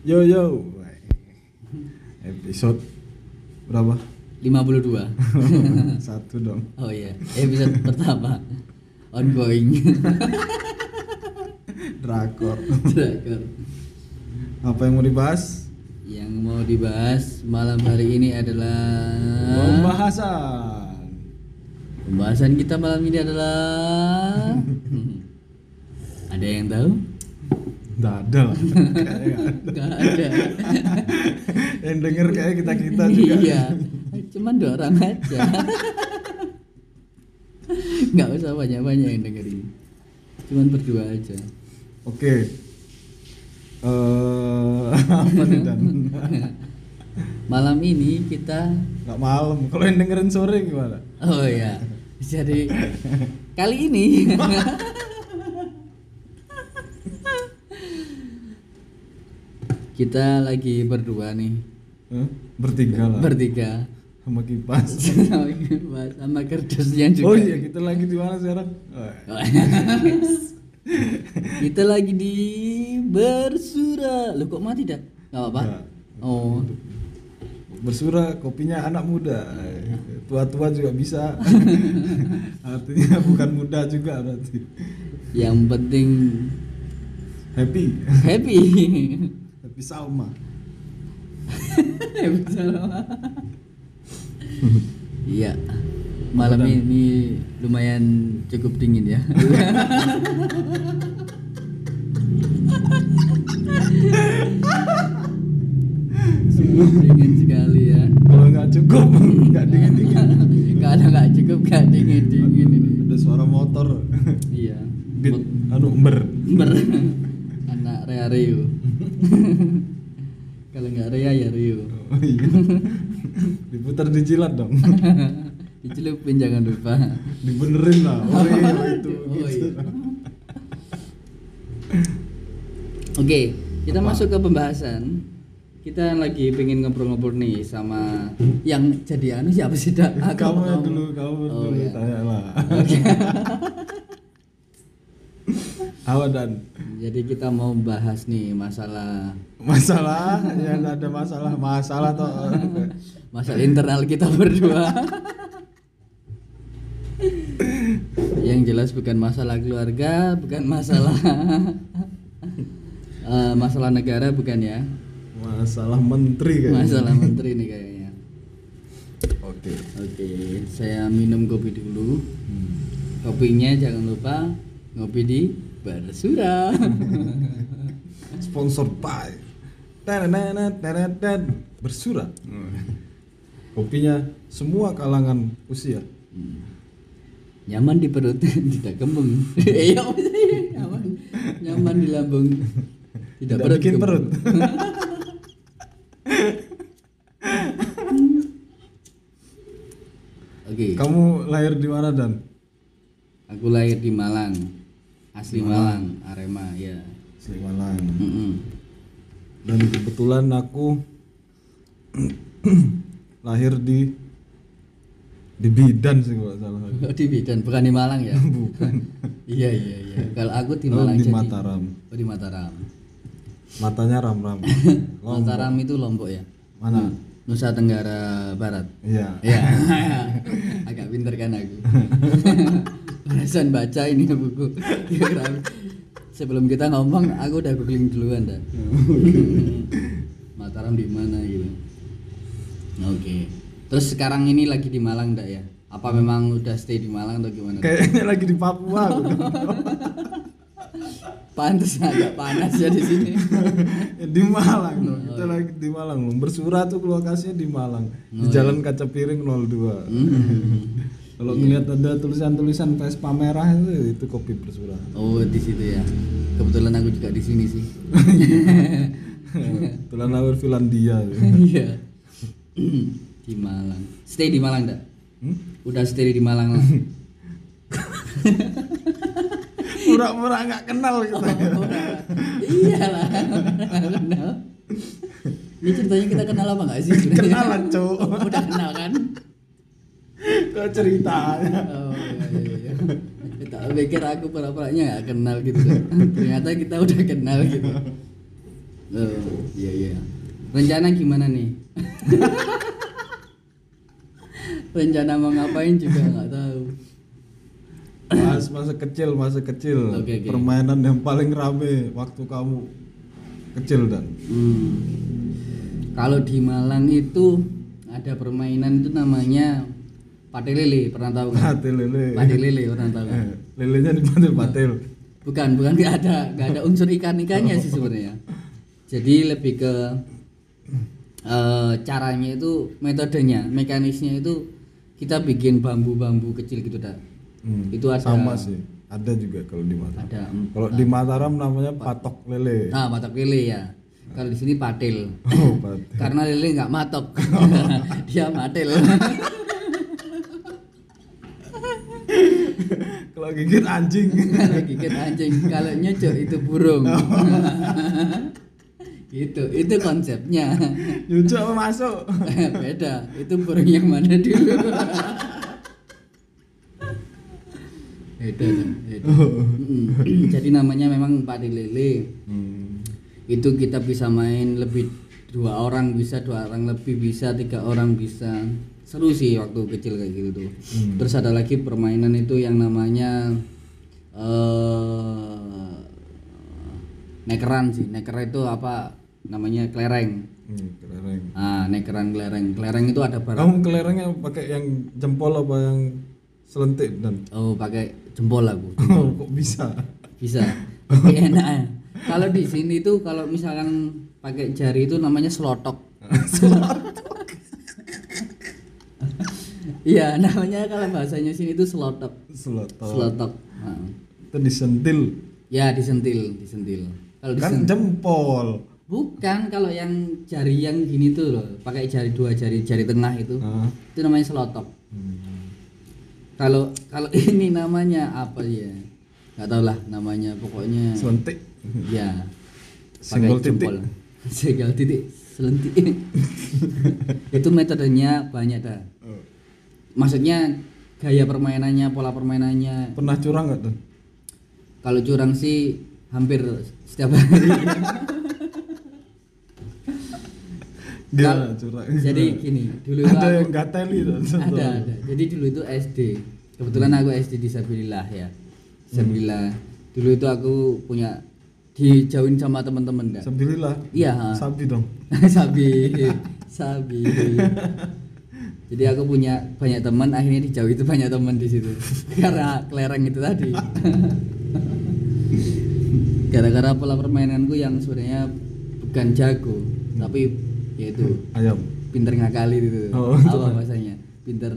Yo yo. Episode berapa? 52 Satu dong. Oh iya episode pertama Ongoing Drakor. Drakor Apa yang mau dibahas? Yang mau dibahas malam hari ini adalah Pembahasan. Pembahasan kita malam ini adalah Ada yang tahu? Nggak ada lah. Nggak ada. Yang denger kayak kita kita juga. Iya Cuman dua orang aja Gak usah banyak-banyak yang dengerin Cuman berdua aja Oke. Eh apa nih dan? Malam ini kita Nggak malam. Kalau yang dengerin sore gimana? Oh ya. Jadi kali ini kita lagi berdua nih. Hah? Bertiga lah. Bertiga. Sama kipas. sama kipas, sama kerdusnya juga. Oh iya kita lagi di mana sekarang? Oh, kita lagi di Bersura. Lu kok mati dah? Gak apa-apa. Nggak. Oh. Bersura kopinya anak muda. Tua-tua juga bisa. Artinya bukan muda juga berarti. Yang penting Happy. happy. Happy Salma. Happy sama. Iya. Malam ini lumayan cukup dingin ya. Cukup dingin sekali ya. Kalau nggak cukup nggak dingin dingin. Kalau nggak cukup nggak dingin dingin ini. Ada suara motor. Iya. Bit anu ember. Ber anak Rea Rio. Kalau nggak Rea ya Rio. Oh iya. Diputar di jilat dong. Dicelupin jangan lupa. Dibenerin lah. Oh iya itu. Oh, gitu. iya. Oke, kita Apa? masuk ke pembahasan. Kita lagi pengen ngobrol-ngobrol nih sama yang jadi anu siapa sih dak? Aku Kamu yang dulu, kamu Oh, dulu iya. tanya lah. Oke. Awa dan Jadi kita mau bahas nih masalah masalah ya nggak ada masalah masalah toh masalah internal kita berdua. yang jelas bukan masalah keluarga, bukan masalah eh, masalah negara bukan ya? masalah menteri kayaknya. Masalah menteri nih kayaknya. oke Oke, saya minum kopi dulu. Kopinya jangan lupa ngopi di Bersura. sponsor by tenenet, bersura kopinya semua kalangan usia nyaman di perut, tidak kembung. Iya, apa sih? nyaman, nyaman di lambung, tidak, Tidak bikin kembung. perut. Oke, kamu lahir di mana dan aku lahir di Malang, asli Malang, Arema, ya. Selimalang Mm-mm. dan kebetulan aku lahir di di bidan sih kalau salah Oh, di Bidan, bukan di Malang ya? bukan iya iya iya. Kalau aku di Oh, Malang di jadi- Mataram Oh di Mataram. matanya ram ram Mataram itu Lombok ya? mana Nusa Tenggara Barat. iya Ya, agak pinter kan aku. Perasaan baca ini buku. Sebelum kita ngomong, aku udah googling duluan dah. Mataram di mana gitu. Oke. Terus sekarang ini lagi di Malang enggak ya? Apa memang udah stay di Malang atau gimana? kayaknya lagi di Papua. Pantes agak panas ya di sini. di Malang dong. Oh, kita iya. lagi di Malang loh. Bersurat tuh lokasinya di Malang di Oh, Jalan Kaca Piring 02 Hmm. Kalau ngeliat ada tulisan-tulisan Vespa merah itu itu kopi bersura Oh di situ ya. Kebetulan aku juga di sini sih. Tulan Lawer Finlandia Iya. di Malang. Stay di Malang enggak? Hmm? Udah stay di Malang lah. pura-pura nggak kenal kita Iyalah. kenal. Ini ceritanya kita kenal apa enggak sih? kenalan cowok Udah kenal kan? Kok ceritanya Oh iya iya. iya. Tak pikir aku pura-puranya nggak kenal gitu. Ternyata kita udah kenal gitu. Oh, iya iya. Rencana gimana nih? Rencana mau ngapain juga nggak tahu. Mas masa kecil, masa kecil. Oke, oke. Permainan yang paling rame waktu kamu kecil dan. Hmm. Kalau di Malang itu ada permainan itu namanya pate lele, pernah tahu? Patil lele. Pate lele pernah tahu nggak? Eh, Lelenya dipanggil patil. Bukan, bukan nggak ada, nggak ada unsur ikan ikannya sih sebenarnya. Jadi lebih ke eh, caranya itu, metodenya, mekanisnya itu kita bikin bambu-bambu kecil gitu dah. Hmm, Itu ada- sama sih. Ada juga kalau di Mataram. Ada Kalau di Mataram namanya patok lele. Nah, matok lele ya. Kalau di sini patil. Oh, patil. Karena lele nggak matok, dia matil. Kalau gigit anjing. Gigit anjing, kalau nyocok itu burung. gitu, itu konsepnya. Nyucuk apa masuk? Beda, itu burung yang mana dulu. Beda, beda. Mm. Jadi namanya memang padi lele. Hmm. Itu kita bisa main lebih dua orang bisa, dua orang lebih bisa, tiga orang bisa. Seru sih waktu kecil kayak gitu tuh. Hmm. Terus ada lagi permainan itu yang namanya eh nekeran sih. Neker itu apa namanya kelereng. Hmm, kelereng. Ah, nekeran kelereng. Kelereng itu ada barang. Kamu kelerengnya pakai yang jempol apa yang selentik dan? Oh, pakai jempol aku. Oh, kok bisa? Bisa. Tapi enak. ya. Kalau di sini tuh kalau misalkan pakai jari itu namanya selotok. Iya, namanya kalau bahasanya sini itu selotok. Selotok. Selotok. Nah. Itu disentil. Ya, disentil, disentil. Kalau Kan disentil jempol. bukan kalau yang jari yang gini tuh loh, pakai jari dua jari jari tengah itu. Ah. Itu namanya selotok. Hmm. Kalau kalau ini namanya apa ya? Gak tau lah namanya pokoknya. Selentik. Ya. Senggol Pakai jempol. Senggol titik selentik. itu metodenya banyak dah. Maksudnya gaya permainannya, pola permainannya. Pernah curang nggak tuh? Kalau curang sih hampir setiap hari. Dia Kal- curang. Jadi gini, dulu itu ada aku- yang gateli tuh. ada ada jadi dulu itu SD kebetulan aku SD disabilitas ya disabilitas dulu itu aku punya dijauhin sama teman-teman dah Sembililah. iya. Sabi dong. sabi sabi jadi aku punya banyak teman akhirnya dijauhi itu banyak teman di situ. Karena kelereng itu tadi. Gara-gara pola permainanku yang sebenarnya bukan jago tapi yaitu Ayam. pinter ngakali gitu. Oh, apa bahasanya? Pinter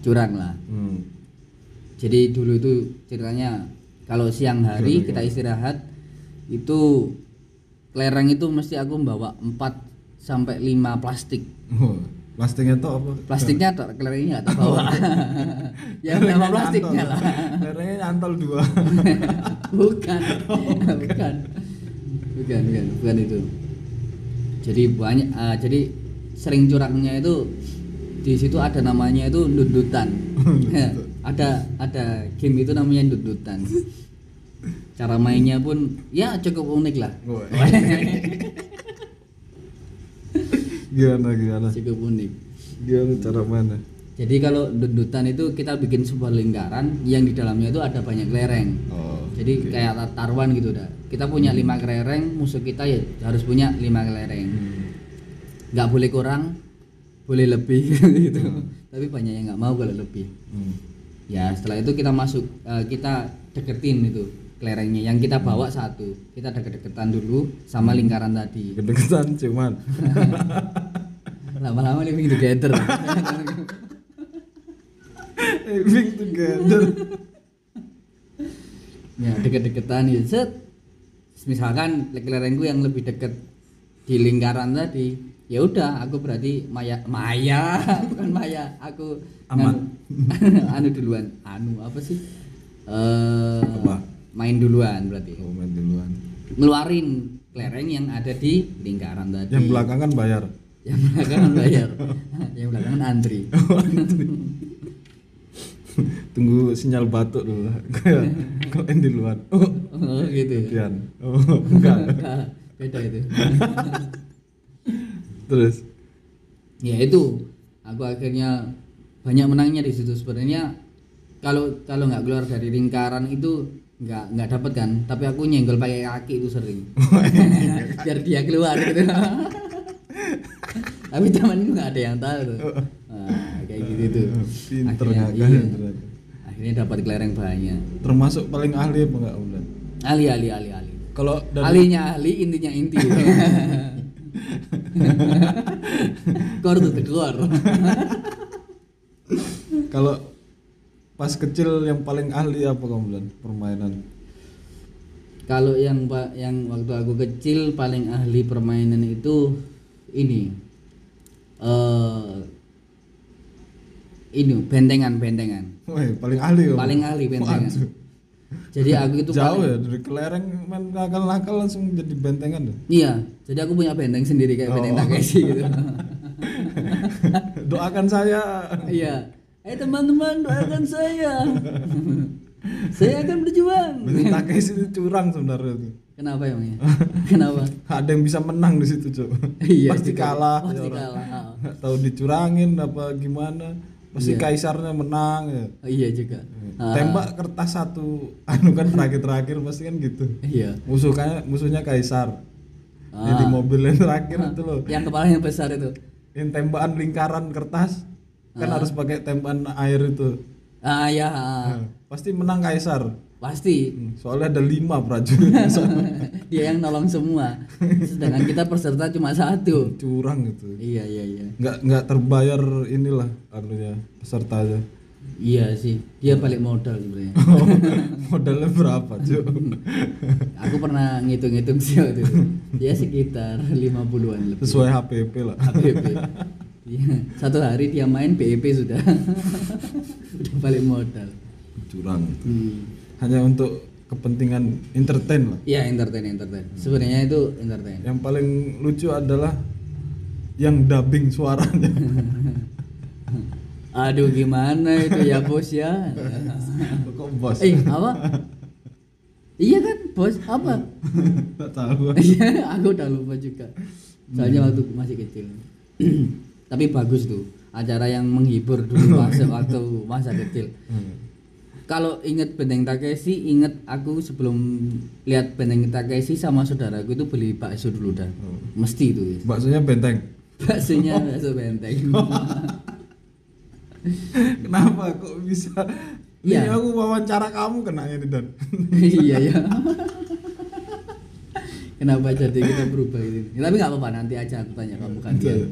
curang lah. Hmm. jadi dulu itu ceritanya kalau siang hari kita istirahat itu kelereng itu mesti aku membawa 4 sampai 5 plastik. Oh, plastiknya tuh apa? plastiknya atau kelerengnya nggak terbawa ya nama plastiknya lah. Kelerengnya nyantol dua. bukan. Bukan. Bukan. Bukan bukan. Itu. Jadi banyak ah, jadi sering curangnya itu di situ ada namanya itu dundutan Ya, ada ada game itu namanya dundutan cara mainnya pun ya cukup unik lah. Gimana gimana? cukup unik Gimana cara mana? jadi kalau dundutan itu kita bikin sebuah lingkaran yang di dalamnya itu ada banyak kelereng Oh. jadi kayak tar- taruhan gitu dah kita punya lima kelereng musuh kita ya harus punya lima kelereng Hmm. boleh kurang boleh lebih gitu tapi banyak yang nggak mau kalau lebih Hmm. ya setelah itu kita masuk eh, kita deketin itu kelerengnya yang kita bawa satu kita deket-deketan dulu sama lingkaran tadi Kedekatan cuman. lama-lama living together Living together. ya deket-deketan ya set misalkan kelerengku yang lebih deket di lingkaran tadi ya udah aku berarti maya maya bukan maya aku Aman. nganu- anu duluan anu apa sih eh Apa? main duluan berarti Oh, main duluan. ngeluarin kelereng yang ada di lingkaran tadi Yang belakangan bayar. Yang belakangan bayar. Yang belakangan antri. Tunggu sinyal batuk dulu. Kalau yang di luar. Oh, oh gitu ya. Oh, enggak. beda itu. Terus? Ya itu. Aku akhirnya banyak menangnya di situ. Sebenarnya kalau kalau nggak keluar dari lingkaran itu nggak nggak dapat kan. Tapi aku nyenggol pakai kaki itu sering. Biar dia keluar gitu tapi temanku nggak ada yang tahu tuh nah, kayak gitu tuh Pinter akhirnya, ngakaknya iya. akhirnya dapat kelereng banyak termasuk paling ahli apa enggak Ulan? ahli ahli ahli ahli Kalau ahlinya ahli intinya inti to the core kalau pas kecil yang paling ahli apa kamu Ulan? Permainan. kalau yang pak yang waktu aku kecil paling ahli permainan itu ini eh ini bentengan bentengan Wah, paling ahli kamu. paling ahli bentengan Waduh. jadi aku itu Jauh paling- ya dari kelereng main nakal-nakal langsung jadi bentengan ya. iya jadi aku punya benteng sendiri kayak benteng Oh. Takeshi gitu Doakan saya. iya eh teman-teman doakan saya saya akan berjuang Benteng Takeshi itu curang sebenarnya tuh. Kenapa emangnya kenapa Ada yang bisa menang di situ, Cok. Iya, Pasti juga. kalah. Pasti ya kalah, ah. Tahu dicurangin apa gimana. Pasti Iya. kaisarnya menang ya. Oh, iya juga Ah, Tembak kertas satu anu kan terakhir-terakhir pasti kan gitu. iya Musuhnya musuhnya kaisar. Ah. Jadi mobil yang terakhir itu loh. yang kepalanya besar itu Yang tembakan lingkaran kertas kan Ah. harus pakai tembakan air itu. ah ya ah. Nah, pasti menang kaisar. Pasti Hmm, Soalnya ada lima prajurit di sana. dia yang nolong semua sedangkan kita peserta cuma satu curang gitu. iya iya iya Nggak nggak terbayar inilah anunya pesertanya. iya sih dia balik modal sebenarnya Modalnya berapa, Cuk? aku pernah ngitung-ngitung sih waktu itu dia sekitar 50-an lebih Sesuai HPP lah. HPP Iya, satu hari dia main BEP sudah udah balik modal Curang. hmm. Hanya untuk kepentingan entertain lah. Iya entertain entertain sebenarnya itu entertain Yang paling lucu adalah yang dubbing suaranya. aduh gimana itu ya bos ya Kok bos? eh apa iya kan bos apa Nggak tahu. Iya, aku udah lupa juga. Soalnya waktu masih kecil. Tapi bagus tuh, acara yang menghibur dulu masa waktu masa kecil. Hmm. Kalau inget Benteng Takeshi, inget aku sebelum lihat Benteng Takeshi sama saudaraku itu beli bakso dulu dah. Oh. Mesti itu. ya. Baksonya benteng. Baksonya bakso benteng. Kenapa kok bisa? Iya. Ini aku wawancara kamu kenanya nih Dan. iya ya. Kenapa jadi kita berubah gitu? Ya, tapi nggak apa-apa nanti aja aku tanya kamu kan dia.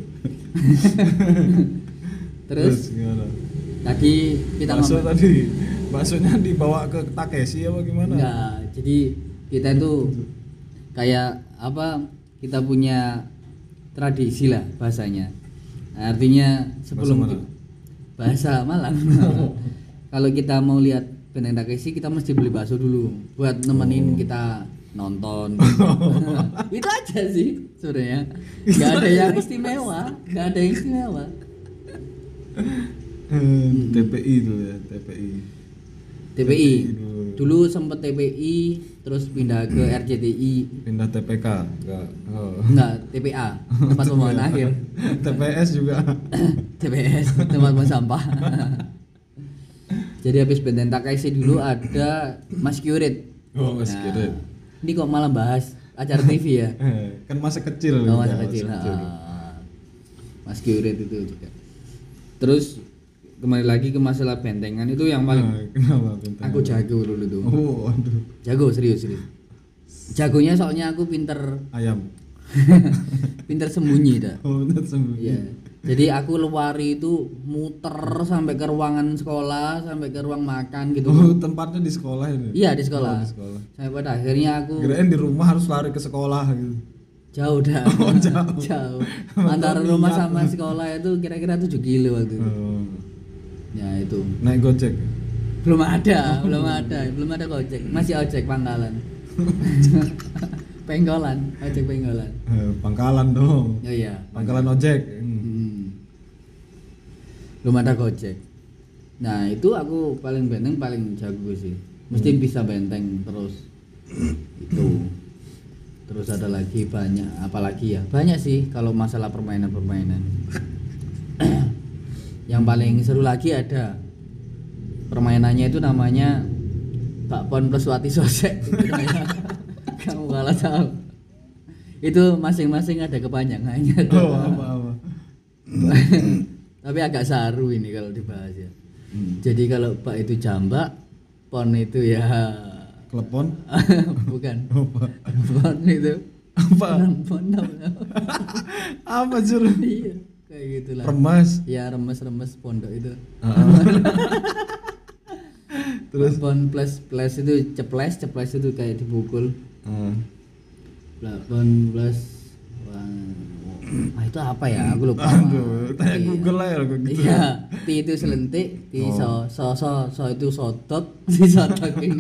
Terus gimana? tadi kita ngomong- tadi baksonya dibawa ke Takeshi apa gimana? Enggak, jadi kita itu kayak apa? Kita punya tradisi lah bahasanya. Artinya sebelum mana? bahasa Malang. Kalau kita mau lihat Benteng Takeshi kita mesti beli bakso dulu buat nemenin kita nonton. Itu aja sih sebenarnya. Gak ada yang istimewa, gak ada yang istimewa. Hmm, TPI itu ya, TPI. TPI. dulu. Sempet TPI, terus pindah ke RCTI, Pindah TPK, enggak. Oh. enggak TPA, tempat pembuangan akhir. TPS juga. TPS, tempat buang sampah. Jadi habis Benten Takeshi dulu ada Mas Curit. Oh, Mas Curit. Ini kok malah bahas acara TV ya? Eh, kan masa kecil. Oh, masa kecil. ah. Mas Curit itu juga. Terus kembali lagi ke masalah bentengan itu yang paling Nah, kenapa benteng? aku jago dulu tuh. Oh, aduh. Jago serius serius. Jagonya soalnya aku pinter Ayam. pinter sembunyi dah. Oh, bener sembunyi. Iya. Jadi aku lewari itu muter sampai ke ruangan sekolah, sampai ke ruang makan gitu. Oh, tempatnya di sekolah ini. Iya di sekolah. Oh, di sekolah. Sampai pada akhirnya aku Kirain di rumah harus lari ke sekolah gitu. jauh dah. Oh, jauh. jauh. Antara rumah sama sekolah itu kira-kira 7 kilo waktu itu. Oh. Ya itu. Naik Gojek. Belum ada, belum ada, belum ada gojek. Masih ojek pangkalan. penggolan, ojek penggolan. Eh, pangkalan dong. Oh iya. Pangkalan ojek. Hmm. Hmm. Belum ada gojek. Nah itu aku paling benteng paling jago sih. Mesti bisa benteng terus. itu. terus ada lagi banyak apalagi ya banyak sih kalau masalah permainan-permainan yang paling seru lagi ada permainannya itu namanya bakpon plus wati sosek kamu kalau tahu itu masing-masing ada kepanjangannya Oh, apa apa. tapi agak saru ini kalau dibahas ya Hmm. jadi kalau pak itu jambak pon itu ya Klepon bukan apa? pon itu Apa? pon Apa sur? iya kayak gitulah Remas. ya remes-remes pondok itu Terus? pon plus plus itu ceples ceples itu kayak dipukul Ah. pon plus wah ah, itu apa ya aku lupa Aduh, tanya Iya. Google lah ya gitu. Iya, ti itu selentik, ti Oh. so, so, so, so itu sotot, si sotot ini.